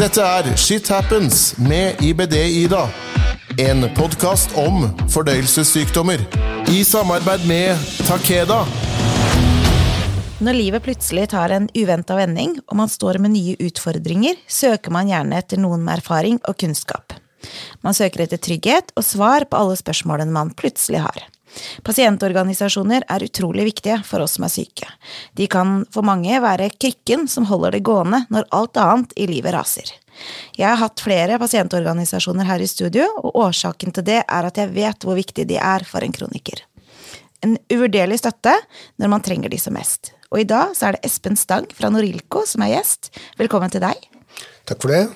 Dette er Shit Happens med IBD-Ida. En podkast om fordøyelsessykdommer. I samarbeid med Takeda. Når livet plutselig tar en uventa vending, og man står med nye utfordringer, søker man gjerne etter noen med erfaring og kunnskap. Man søker etter trygghet og svar på alle spørsmålene man plutselig har. Pasientorganisasjoner er utrolig viktige for oss som er syke. De kan for mange være krykken som holder det gående når alt annet i livet raser. Jeg har hatt flere pasientorganisasjoner her i studio, og årsaken til det er at jeg vet hvor viktig de er for en kroniker. En uvurderlig støtte når man trenger de som mest. Og i dag så er det Espen Stang fra Norilco som er gjest. Velkommen til deg. Takk for det.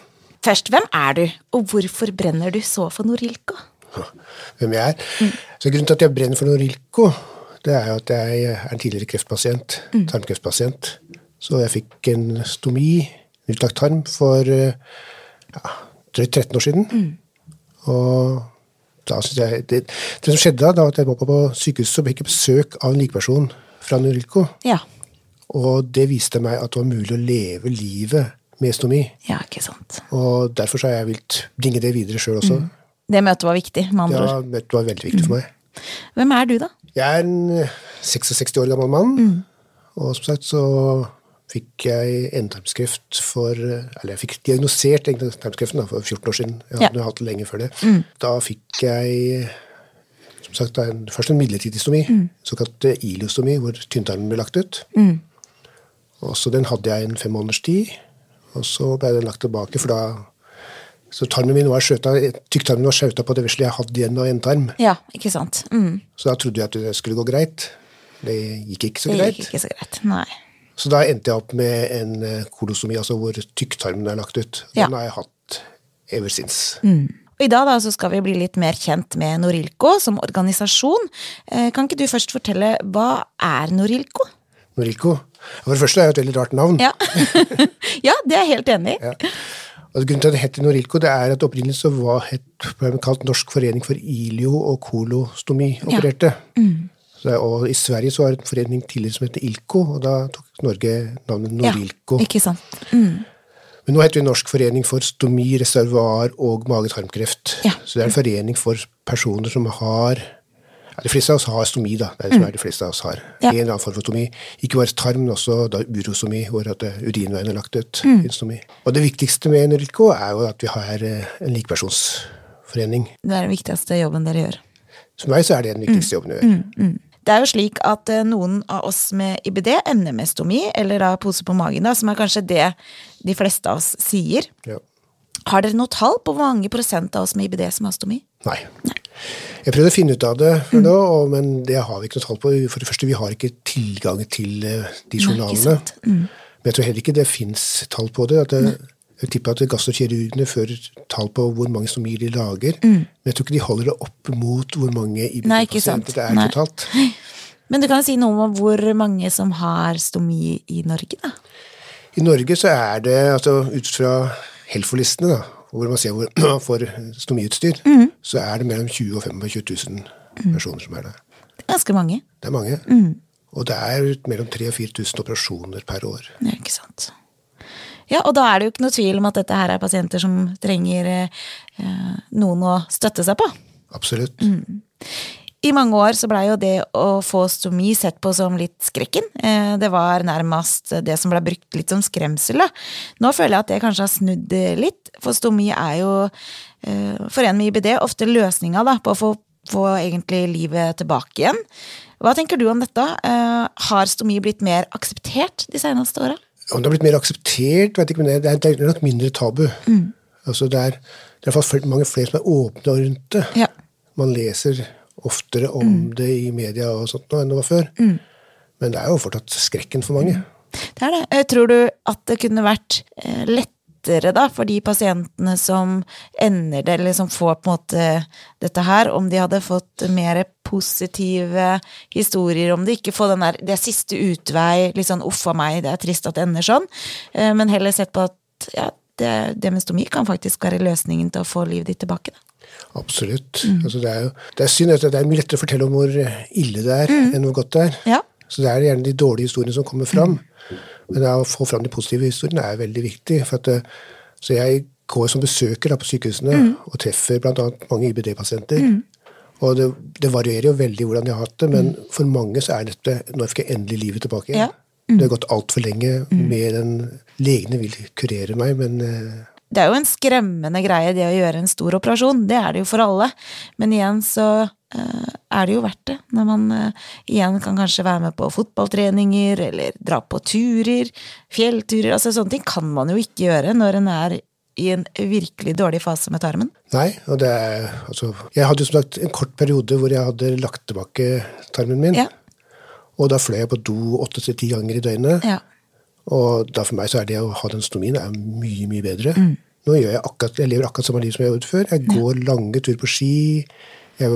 Først, hvem er du, og hvorfor brenner du så for Norilco? Hvem jeg er? Mm. Så Grunnen til at jeg brenner for Norilco, det er jo at jeg er en tidligere kreftpasient. Mm. Tarmkreftpasient. Så jeg fikk en stomi, utlagt tarm, for ja, drøyt 13 år siden. Mm. Og da synes jeg, det, det, som skjedde da, da at jeg var på sykehuset, så fikk jeg besøk av en likeperson fra Norilco. Ja. Og det viste meg at det var mulig å leve livet med stomi. Ja, ikke sant. Og derfor så har jeg villet bringe det videre sjøl også. Mm. Det møtet var viktig, med andre ord? Ja, møtet var veldig viktig for meg. Hvem er du, da? Jeg er en 66 år gammel mann. Mm. Og som sagt så fikk jeg endetarmskreft for Eller jeg fikk diagnosert endetarmskreften for 14 år siden. Jeg hadde ja. hatt det lenge før det. Mm. Da fikk jeg som sagt, en, først en midlertidig stomi, mm. såkalt iliostomi, hvor tynntarmen ble lagt ut. Mm. Og så Den hadde jeg en fem måneders tid, og så ble den lagt tilbake, for da så tarmen min var skjøta, tykktarmen var skjøta på det vesle jeg hadde igjen av endetarm. Ja, ikke sant. Mm. Så da trodde jeg at det skulle gå greit. Det gikk ikke så det greit. Gikk ikke så greit, nei. Så da endte jeg opp med en kolosomi, kolostomi, altså hvor tykktarmen er lagt ut. Den ja. har jeg hatt ever since. Mm. Og I dag da, så skal vi bli litt mer kjent med Norilco som organisasjon. Eh, kan ikke du først fortelle hva er Norilco? Norilco? For det første er det et veldig rart navn. Ja, ja det er jeg helt enig i. Ja. Og grunnen til at det heter Norilco, det er at opprinnelig så var det kalt Norsk forening for ilio- og kolostomi opererte. Ja. Mm. Og I Sverige så var det en forening tidligere som het ILCO, og da tok Norge navnet Norilco. Ja, ikke sant. Mm. Men nå heter vi Norsk forening for stomi, reservoar og mage-tarmkreft. Ja. Så det er en forening for personer som har De fleste av oss har stomi. da, det er det som er de fleste av oss har. Ja. En eller annen form for stomi. Ikke bare tarm, men også da urostomi, hvor at eh, urinveien er lagt ut. Mm. Og det viktigste med NRK er jo at vi har eh, en likepersonsforening. Det er den viktigste jobben dere gjør? For meg så er det den viktigste mm. jobben vi gjør. Mm. Mm. Det er jo slik at eh, noen av oss med IBD ender med stomi, eller da pose på magen, da, som er kanskje det de fleste av oss sier. Ja. Har dere noe tall på hvor mange prosent av oss med IBD som har stomi? Nei. Nei. Jeg prøvde å finne ut av det, mm. nå, men det har vi ikke noe tall på. For det første, vi har ikke tilgang til eh, de journalene. Mm. Men jeg tror heller ikke det fins tall på det. det jeg tipper at gastrokirurgene fører tall på hvor mange stomier de lager. Mm. Men jeg tror ikke de holder det opp mot hvor mange IBD-pasienter det er Nei. totalt. Men du kan si noe om hvor mange som har stomi i Norge, da? I Norge så er det, altså ut fra Helfo-listene, da, hvor man ser hvor man får stomiutstyr, mm. så er det mellom 20 og 25 000 mm. personer som er der. Det er ganske mange. Det er mange. Mm. Og det er mellom 3000 og 4000 operasjoner per år. Ja, ikke sant. Ja, og da er det jo ikke noe tvil om at dette her er pasienter som trenger eh, noen å støtte seg på. Absolutt. Mm. I mange år så blei jo det å få stomi sett på som litt skrekken. Eh, det var nærmest det som blei brukt litt som skremsel. Da. Nå føler jeg at det kanskje har snudd litt, for stomi er jo eh, for en med IBD ofte løsninga på å få, få, egentlig livet tilbake igjen. Hva tenker du om dette? Eh, har stomi blitt mer akseptert de seneste åra? Om det har blitt mer akseptert, vet jeg ikke, men det er, det er nok mindre tabu. Mm. Altså det er, det er mange flere som er åpne rundt det. Ja. Man leser oftere om mm. det i media og sånt nå enn det var før. Mm. Men det er jo fortsatt skrekken for mange. Det er det. Tror du at det kunne vært eh, lettere da, for de pasientene som ender det, eller som får på en måte dette her, om de hadde fått mer positive historier om det? Ikke få den der 'det er siste utvei', litt sånn 'uff a meg, det er trist at det ender sånn', eh, men heller sett på at ja, det, det med stomi kan faktisk være løsningen til å få livet ditt tilbake. da. Absolutt. Mm. Altså det, er jo, det er synd at det er mye lettere å fortelle om hvor ille det er, mm. enn hvor godt det er. Ja. Så det er gjerne de dårlige historiene som kommer fram. Mm. Men å få fram de positive historiene er veldig viktig. for at eh, Så jeg går som besøker da, på sykehusene og treffer bl.a. mange IBD-pasienter. Og det, det, varierer jo veldig hvordan de har hatt det, men for mange så er dette Nå fikk jeg endelig livet tilbake igjen. Ja. Det har gått altfor lenge, mer enn legene vil kurere meg, men eh, Det er jo en skremmende greie, det å gjøre en stor operasjon. Det er det jo for alle. Men igjen så eh, er det jo verdt det. Når man eh, igjen kan kanskje være med på fotballtreninger, eller dra på turer, fjellturer. Altså sånne ting kan man jo ikke gjøre når en er i en virkelig dårlig fase med tarmen. Nei, og det er altså Jeg hadde jo som sagt en kort periode hvor jeg hadde lagt tilbake tarmen min. Ja. Og da fløy jeg på do åtte til ti ganger i døgnet. Ja. Og da for meg så er det å ha den stomien er mye, mye bedre. Mm. Nå gjør jeg akkurat, jeg lever akkurat samme liv som jeg gjorde før. Jeg går lange turer på ski. Jeg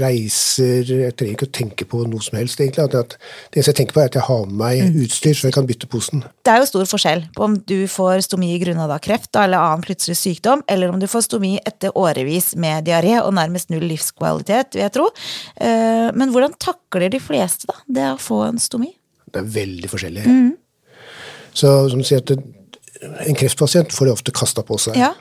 reiser Jeg trenger ikke å tenke på noe som helst, egentlig. At, at det eneste jeg tenker på, er at jeg har med meg Mm. utstyr, så jeg kan bytte posen. Det er jo stor forskjell på om du får stomi grunnet av kreft eller annen plutselig sykdom, eller om du får stomi etter årevis med diaré og nærmest null livskvalitet, vil jeg tro. Eh, Men hvordan takler de fleste da, det å få en stomi? Det er veldig forskjellig. Mm. Så som du sier, at det, en kreftpasient får det ofte kasta på seg. Ja.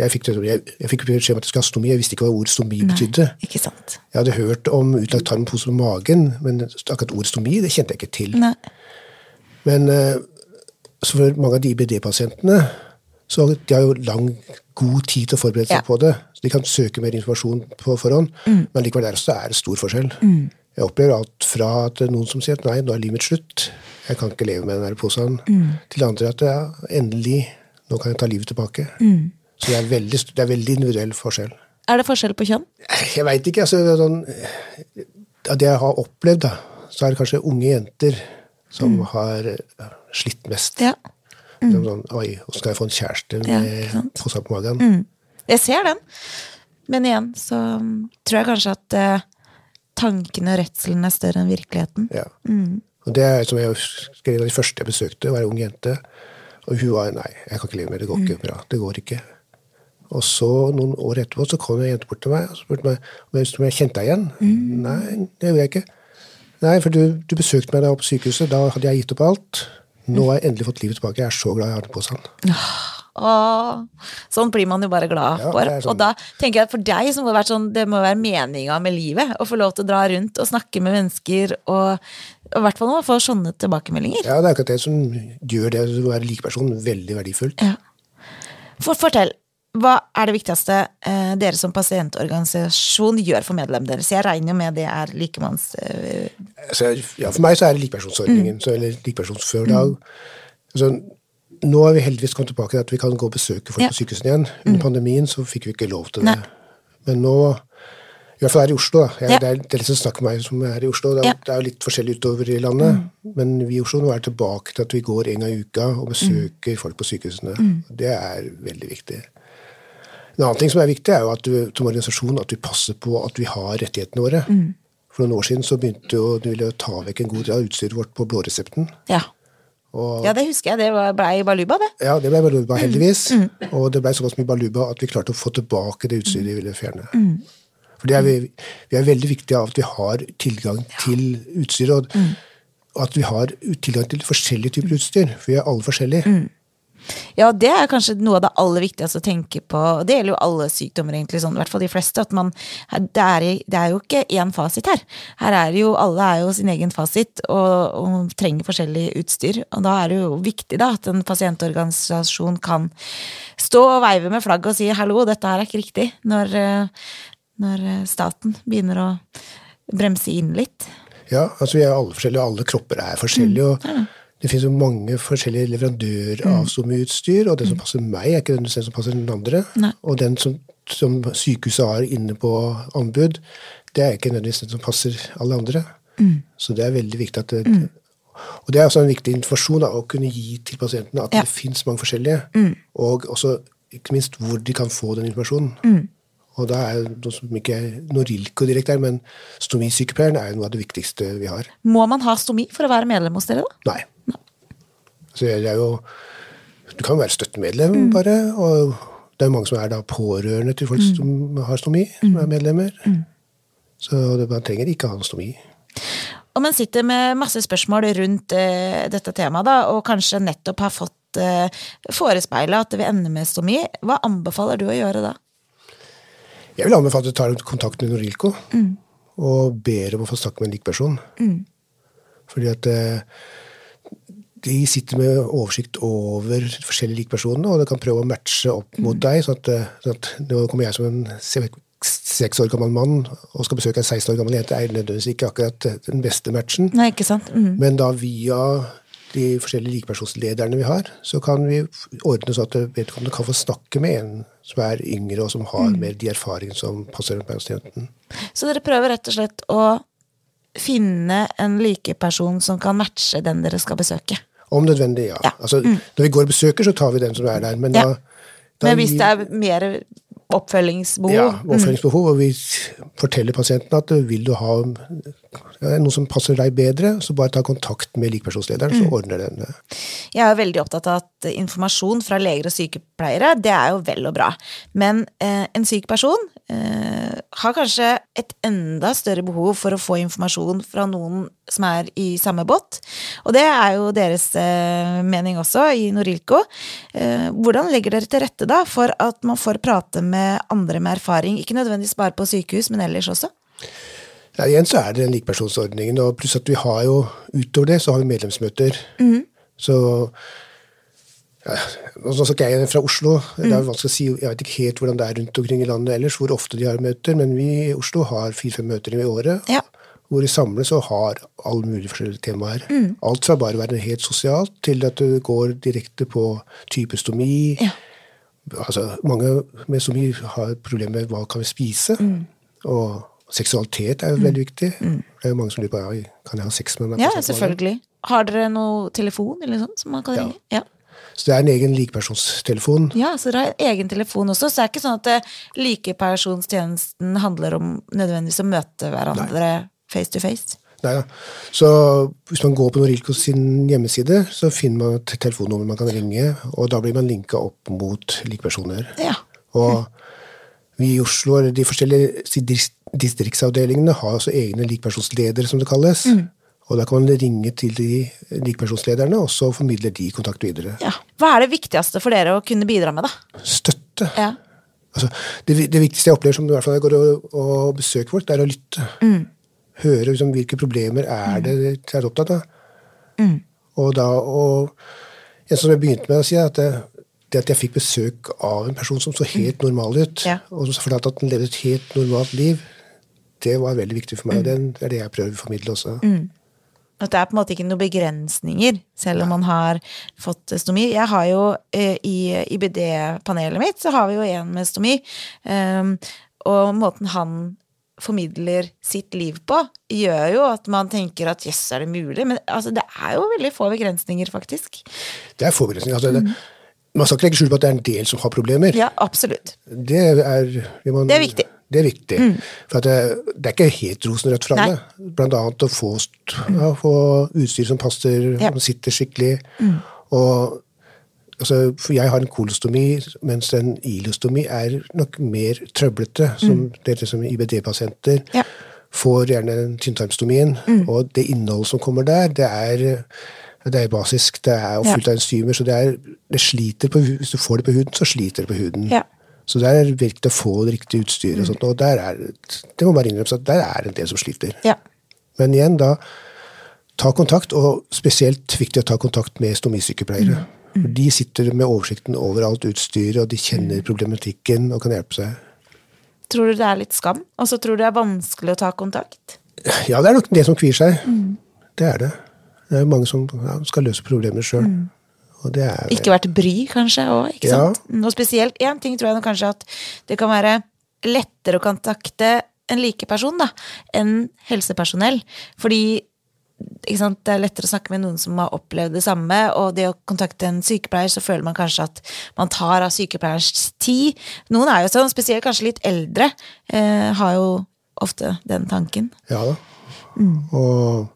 Jeg fikk, jeg, jeg fikk beskjed om at jeg skulle ha stomi. Jeg visste ikke hva ordet stomi betydde. Ikke sant? Jeg hadde hørt om utlagt tarmpose på magen, men akkurat ordet stomi det kjente jeg ikke til. Nei. Men eh, så for mange av de IBD-pasientene så de har jo lang, god tid til å forberede seg Ja. på det. Så de kan søke mer informasjon på forhånd. Men likevel der også er det stor forskjell. Jeg opplever alt fra at noen som sier at nei, nå er livet mitt slutt, jeg kan ikke leve med den der posen, til andre at ja, endelig, nå kan jeg ta livet tilbake. Så det er, veldig, det er veldig individuell forskjell. Er det forskjell på kjønn? Jeg veit ikke. altså, det sånn, Av det jeg har opplevd, da, så er det kanskje unge jenter som har eh, slitt mest. Ja. Mm. Sånn, Oi, hvordan skal jeg få en kjæreste med ja, posa på magen? Jeg ser den. Men igjen så tror jeg kanskje at eh, tankene og redselen er større enn virkeligheten. Ja. Og det er som jeg En av de første jeg besøkte, var ei ung jente. Og hun var nei, jeg kan ikke leve med det, det går ikke bra. Det går ikke. Og så, noen år etterpå, så kom en jente bort til meg og spurte meg om jeg, kjente deg igjen. Nei, det gjorde jeg ikke. Nei, for du, du besøkte meg da på sykehuset. Da hadde jeg gitt opp alt. Nå har jeg endelig fått livet tilbake. Jeg er så glad jeg har det på seg. Åh, sånn blir man jo bare glad for. sånn. Og da tenker jeg at for deg så må det, sånn, det må være meninga med livet å få lov til å dra rundt og snakke med mennesker, og, i hvert fall nå få sånne tilbakemeldinger. Ja, det er akkurat det som gjør det å være likeperson veldig verdifullt. Ja. For, fortell, hva er det viktigste eh, dere som pasientorganisasjon gjør for medlemmene deres? Jeg regner jo med det er likemanns... Eh, Altså, ja, for meg så er det likepersonsordningen, så, eller likepersonsførdag. Altså, nå er vi heldigvis kommet tilbake til at vi kan gå og besøke folk Ja. på sykehusene igjen. Under pandemien så fikk vi ikke lov til det. Nei. Men nå, i hvert fall her i Oslo, da. Jeg, Ja. det, er, det som snakker meg som er i Oslo. Det, er- Ja. det er jo litt forskjellig utover i landet. Men vi i Oslo nå er tilbake til at vi går en gang i uka og besøker folk på sykehusene. Det er veldig viktig. En annen ting som er viktig, er jo at du som organisasjon at vi passer på at vi har rettighetene våre. For noen år siden så begynte jo, du ville ta vekk en god del av utstyret vårt på blåresepten. ja. Og ja, det husker jeg. Det blei baluba, det. ja, det ble baluba, heldigvis. Og det ble såpass mye baluba at vi klarte å få tilbake det utstyret vi ville fjerne. For det er vi, vi er veldig viktige av at vi har tilgang til utstyr, og, og at vi har tilgang til forskjellige typer utstyr. For vi er alle forskjellige. Ja, det er kanskje noe av det aller viktigste å tenke på. Det gjelder jo alle sykdommer, egentlig, sånn, i hvert fall de fleste. at man, det, er, det er jo ikke én fasit her. Her er jo, Alle er jo sin egen fasit og, og trenger forskjellig utstyr. og Da er det jo viktig da, at en pasientorganisasjon kan stå og veive med flagget og si 'hallo, dette her er ikke riktig', når, eh, når eh, staten begynner å bremse inn litt. Ja, altså vi er alle forskjellige, alle kropper er forskjellige. og Det finnes jo mange forskjellige leverandører av stomiutstyr, og den som passer meg, er ikke den som passer den andre. Nei. Og den som, som sykehuset har inne på anbud, det er ikke nødvendigvis den som passer alle andre. Så det er veldig viktig at det, Og det er også en viktig informasjon da, å kunne gi til pasientene at Ja. det fins mange forskjellige, og også ikke minst hvor de kan få den informasjonen. Og da er noe som ikke er Norilco direkte her, men stomisykepleieren er jo noe av det viktigste vi har. Må man ha stomi for å være medlem hos dere, da? Nei. Så det er jo Du kan være støttemedlem, bare. Og det er mange som er da pårørende til folk som har stomi, som er medlemmer. Så det, man trenger ikke ha noe stomi. Og man sitter med masse spørsmål rundt eh, dette temaet, da, og kanskje nettopp har fått eh, forespeila at det vil ende med stomi. Hva anbefaler du å gjøre da? Jeg vil anbefale at du tar kontakt med Norilco mm. og ber om å få snakke med en lik person. Mm. Fordi at uh, de sitter med oversikt over forskjellige likepersoner, og de kan prøve å matche opp mot mm. deg. sånn at, sånn at nå kommer jeg som en seks år gammel mann og skal besøke en 16 år gammel jente, er nødvendigvis ikke akkurat den beste matchen. Nei, ikke sant? Mm. Men da via de forskjellige likepersonslederne vi har, så kan vi ordne sånn at vedkommende kan få snakke med en som er yngre, og som har mm. mer de erfaringene som passer pasienten. Så dere prøver rett og slett å finne en likeperson som kan matche den dere skal besøke? Om nødvendig, ja. ja. Altså, mm. Når vi går og besøker, så tar vi den som er der. Men, ja. da, men hvis det er mer oppfølgingsbehov. Ja, oppfølgingsbehov. Og vi forteller pasienten at vil du ha noe som passer deg bedre, så bare ta kontakt med likepersonslederen, så mm. ordner den det. Jeg er veldig opptatt av at informasjon fra leger og sykepleiere, det er jo vel og bra. Men eh, en syk person eh, har kanskje et enda større behov for å få informasjon fra noen som er i samme båt. Og det er jo deres eh, mening også, i Norilco. Eh, hvordan legger dere til rette da for at man får prate med andre med erfaring, ikke nødvendigvis bare på sykehus, men ellers også? Ja, igjen så er det den likepersonsordningen, og pluss at vi har jo utover det, så har vi medlemsmøter. Mm. Så Nå snakker jeg fra Oslo. Mm. Det er vanskelig å si, Jeg vet ikke helt hvordan det er rundt omkring i landet ellers, hvor ofte de har møter, men vi i Oslo har fire-fem møter i året. Ja. Hvor de samles og har alle mulige forskjellige temaer. Mm. Alt fra bare å være helt sosialt, til at du går direkte på type stomi. Ja. Altså, mange med stomi har problemer med hva kan vi spise. Mm. Og Seksualitet er jo mm. veldig viktig. Mm. Det er jo mange som lurer på ja, kan jeg ha sex med meg? Ja, selvfølgelig. Har dere noe telefon eller sånt som man kan ringe? Ja. Så det er en egen likepersonstelefon. Ja, så dere har en egen telefon også. Så det er ikke sånn at eh, likepersonstjenesten handler om nødvendigvis å møte hverandre Nei. face to face? Nei da. Så hvis man går på Norilco sin hjemmeside, så finner man et telefonnummer man kan ringe, og da blir man linka opp mot likepersoner. Ja. Og vi i Oslo, de forskjellige distriktsavdelingene har også egne likepersonsledere, som det kalles. Mm. Og da kan man ringe til de likpersonslederne, og så formidler de kontakt videre. Ja. Hva er det viktigste for dere å kunne bidra med, da? Støtte. Ja. Altså, det, det, viktigste jeg opplever som i hvert fall jeg går og, og besøker folk, det er å lytte. Mm. Høre liksom, hvilke problemer er mm. det de er opptatt av. Mm. Og da, og, en som jeg begynte med å si, at det, det at jeg fikk besøk av en person som så helt normal ut, ja. og som fortalte at han levde et helt normalt liv, det var veldig viktig for meg. og mm. Det er det jeg prøver å formidle også. Mm. At det er på en måte ikke noen begrensninger, selv om man har fått stomi. Jeg har jo eh, i IBD-panelet mitt, så har vi jo en med stomi. Um, og måten han formidler sitt liv på, gjør jo at man tenker at jøss, er det mulig? Men altså, det er jo veldig få begrensninger, faktisk. Det er få begrensninger. altså det, mm man skal ikke legge skjul på at det er en del som har problemer. Ja, absolutt. Det er, man, det er viktig. Det er viktig. Mm. For det, det, er ikke helt rosenrødt for alle. Blant annet å få, ja, få utstyr som passer, ja. som sitter skikkelig. Mm. Og altså, for jeg har en kolostomi, mens en ilostomi er nok mer trøblete. Som mm. dere som IBD-pasienter ja. får gjerne tynntarmstomien. Mm. Og det innholdet som kommer der, det er det er basisk. Det er fullt av enzymer, så det, er, det sliter på, hvis du får det på huden, så sliter det på huden. Ja. Så der er det viktig å få det riktige utstyret. og sånt, og der er, det må bare innrømmes at der er en del som sliter. Ja. Men igjen, da ta kontakt, og spesielt viktig å ta kontakt med stomisykepleiere. Mm. Mm. De sitter med oversikten over alt utstyret, og de kjenner problematikken og kan hjelpe seg. Tror du det er litt skam? Og så tror du det er vanskelig å ta kontakt? Ja, det er nok det som kvier seg. Mm. Det er det. Det er mange som ja, skal løse problemer sjøl. Mm. Ikke vært bry, kanskje, òg. Ikke ja. sant? Og spesielt én ting tror jeg kanskje at det kan være lettere å kontakte en likeperson da, enn helsepersonell. Fordi sant, det er lettere å snakke med noen som har opplevd det samme, og det å kontakte en sykepleier, så føler man kanskje at man tar av sykepleierens tid. Noen er jo sånn, spesielt kanskje litt eldre, eh, har jo ofte den tanken. Ja da. Mm. Og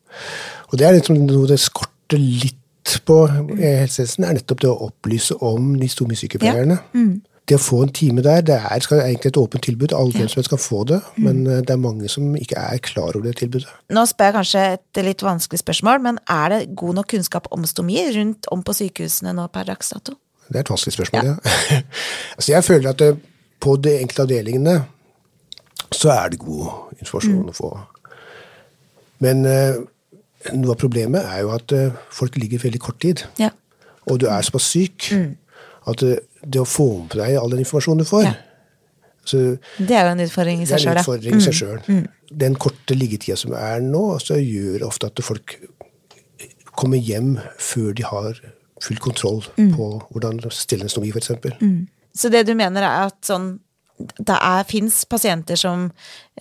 og det er liksom noe det skorter litt på i helsevesenet, er nettopp det å opplyse om de stomisykepleierne. Ja. Mm. det å få en time der, det er skal egentlig et åpent tilbud. Alle ja. som helst få det, men eh, det er mange som ikke er klar over det tilbudet. Nå spør jeg kanskje et litt vanskelig spørsmål, men er det god nok kunnskap om stomi rundt om på sykehusene nå per dags dato? Det er et vanskelig spørsmål, ja. altså jeg føler at det, på de enkelte avdelingene så er det god informasjon å få. Men eh, noe av problemet er jo at eh, folk ligger veldig kort tid. Ja. Og du er såpass syk at det, det å få med deg all den informasjonen du får Ja. så Det er jo en utfordring i Det seg er en utfordring i seg sjøl. Den korte liggetida som er nå, så gjør ofte at folk kommer hjem før de har full kontroll på hvordan stille en stomi, f.eks. Mm. Så det du mener er at sånn det fins pasienter som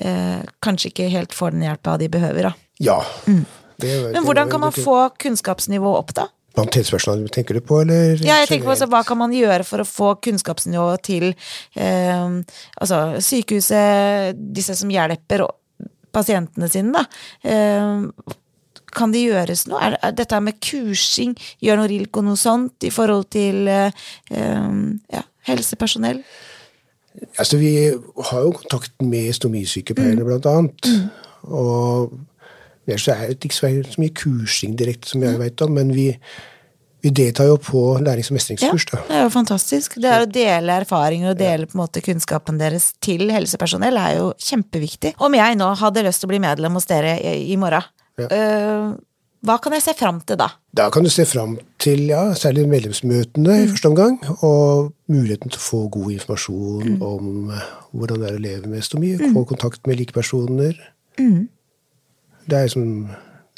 eh, kanskje ikke helt får den hjelpa de behøver, da. Ja. Det, Men hvordan kan man få kunnskapsnivået opp, da? Blant helsepersonell, tenker du på, eller? Ja, jeg tenker på altså. Hva kan man gjøre for å få kunnskapsnivået til eh, altså, sykehuset, disse som hjelper og- pasientene sine, da. Eh, kan det gjøres noe? Er, er dette med kursing, gjør noe Rilko noe sånt i forhold til eh, ja, helsepersonell? Altså, vi har jo kontakt med stomisykepleierne, blant annet. Og ellers er det ikke så så mye kursing direkte, som jeg vet om, men vi, vi deltar jo på lærings- og mestringskurs. Ja, det er jo fantastisk. Det å dele erfaringer og dele på en måte kunnskapen deres til helsepersonell er jo kjempeviktig. Om jeg nå hadde lyst til å bli medlem hos dere i, morgen, Ja. øh, hva kan jeg se fram til da? Da kan du se fram til ja, særlig medlemsmøtene i første omgang, og muligheten til å få god informasjon om eh, hvordan det er å leve med stomi, få kontakt med likepersoner. Det er som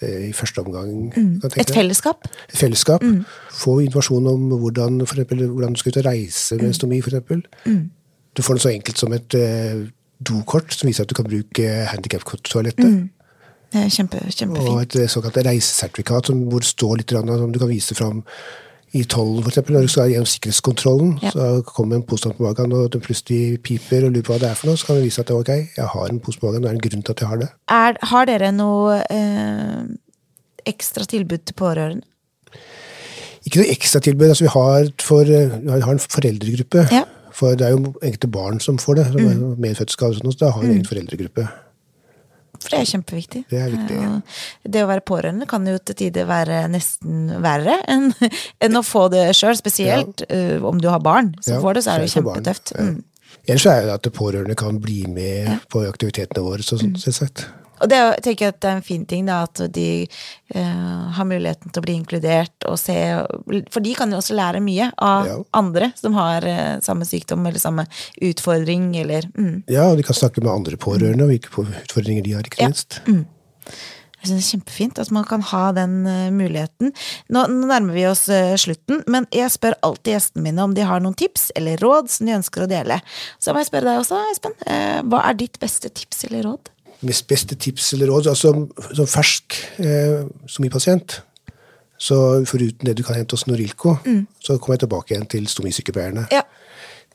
eh, i første omgang tenke Et fellesskap? Et fellesskap. Få informasjon om hvordan, for eksempel, hvordan du skal ut og reise med stomi, f.eks. Du får noe så enkelt som et uh, dokort som viser at du kan bruke handikaptoalettet. Det er kjempe, Og et eh, såkalt reisesertifikat hvor det står litt om du kan vise fram i tollen, eksempel, når du skal gjennom sikkerhetskontrollen. Ja. Så kommer en påstand på magen, og den plutselig piper og lurer på hva det er for noe. Så kan vi vise at det er ok, jeg har en pose på magen, det er en grunn til at jeg har det. Er, har dere noe øh, ekstra tilbud til pårørende? Ikke noe ekstratilbud. Altså, vi har, for, eh, vi har en foreldregruppe. Ja. For det er jo enkelte barn som får det, som mm. medfødtskade og sånn, så da har vi en egen foreldregruppe. For det er kjempeviktig. Det er viktig. ja. Det å være pårørende kan jo til tider være nesten verre enn, enn å få det sjøl, spesielt øh, om du har barn som Ja, får det, så er det kjempetøft. Ja. Mm. Ellers er det at pårørende kan bli med på aktivitetene våre, så, sånn, selvsagt. Og det er tenker jeg at det er en fin ting, da, at de uh, har muligheten til å bli inkludert og se For de kan jo også lære mye av Ja. andre som har uh, samme sykdom eller samme utfordring, eller mm. Ja, og de kan snakke med andre pårørende, og hvilke utfordringer de har, ikke Ja. Mm. Jeg synes det er kjempefint at man kan ha den uh, muligheten. Nå, nå nærmer vi oss slutten, men jeg spør alltid gjestene mine om de har noen tips eller råd som de ønsker å dele. Så må jeg spørre deg også, Espen. Hva er ditt beste tips eller råd? Mitt beste tips eller råd altså, som, som fersk eh, stomipasient så Foruten det du kan hente hos Norilco, så kommer jeg tilbake igjen til stomisykepleierne. Ja.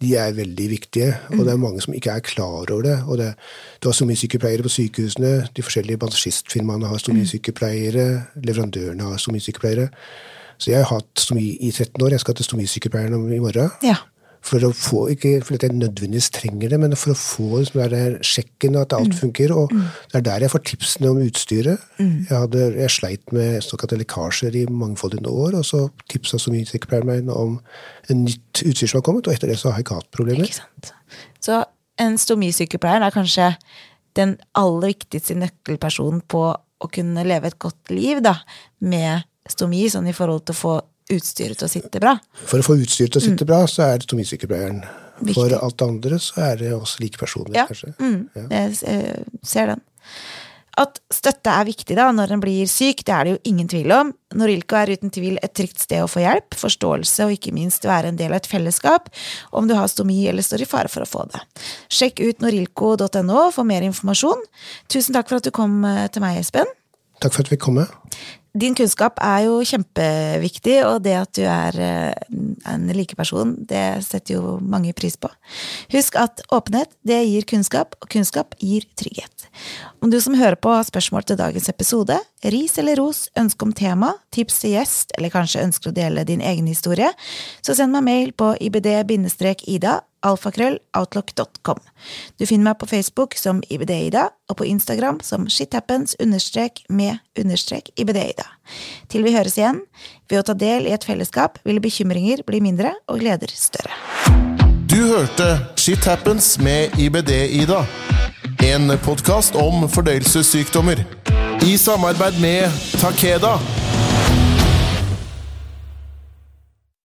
De er veldig viktige, og det er mange som ikke er klar over det. Og det du har stomisykepleiere på sykehusene, de forskjellige bansjistfirmaene har stomisykepleiere, leverandørene har stomisykepleiere. Så jeg har hatt stomi i 13 år. Jeg skal til stomisykepleieren i morgen. Ja. For å få, ikke fordi jeg nødvendigvis trenger det, men for å få liksom, den der sjekken at alt funker. Og det er der jeg får tipsene om utstyret. Jeg, hadde, jeg sleit med såkalte lekkasjer i mangfoldige år, og så tipsa så mye sykepleieren meg om en nytt utstyr som har kommet, og etter det så har jeg ikke hatt problemer. Ikke sant. Så en stomisykepleier er kanskje den aller viktigste nøkkelpersonen på å kunne leve et godt liv da, med stomi, sånn i forhold til å få utstyret til å sitte bra. For å få utstyret til å sitte bra, så er det stomisykepleieren. Viktig. For alt det andre så er det også like personer, Ja, kanskje. mm, jeg eh, ser den. At støtte er viktig da når en blir syk, det er det jo ingen tvil om. Norilco er uten tvil et trygt sted å få hjelp, forståelse og ikke minst være en del av et fellesskap om du har stomi eller står i fare for å få det. Sjekk ut norilco.no for mer informasjon. Tusen takk for at du kom eh, til meg, Espen. Takk for at vi fikk komme. Din kunnskap er jo kjempeviktig, og det at du er eh, en likeperson, det setter jo mange pris på. Husk at åpenhet, det gir kunnskap, og kunnskap gir trygghet. Om du som hører på har spørsmål til dagens episode, ris eller ros, ønske om tema, tips til gjest, eller kanskje ønsker å dele din egen historie, så send meg mail på ibd-ida alfakrølloutlook.com. Du finner meg på Facebook som IBD-Ida, og på Instagram som shithappens-med-ibd-ida. Til vi høres igjen, ved å ta del i et fellesskap vil bekymringer bli mindre og gleder større. Du hørte Shit Happens med IBD-Ida. En podkast om fordøyelsessykdommer. I samarbeid med Takeda.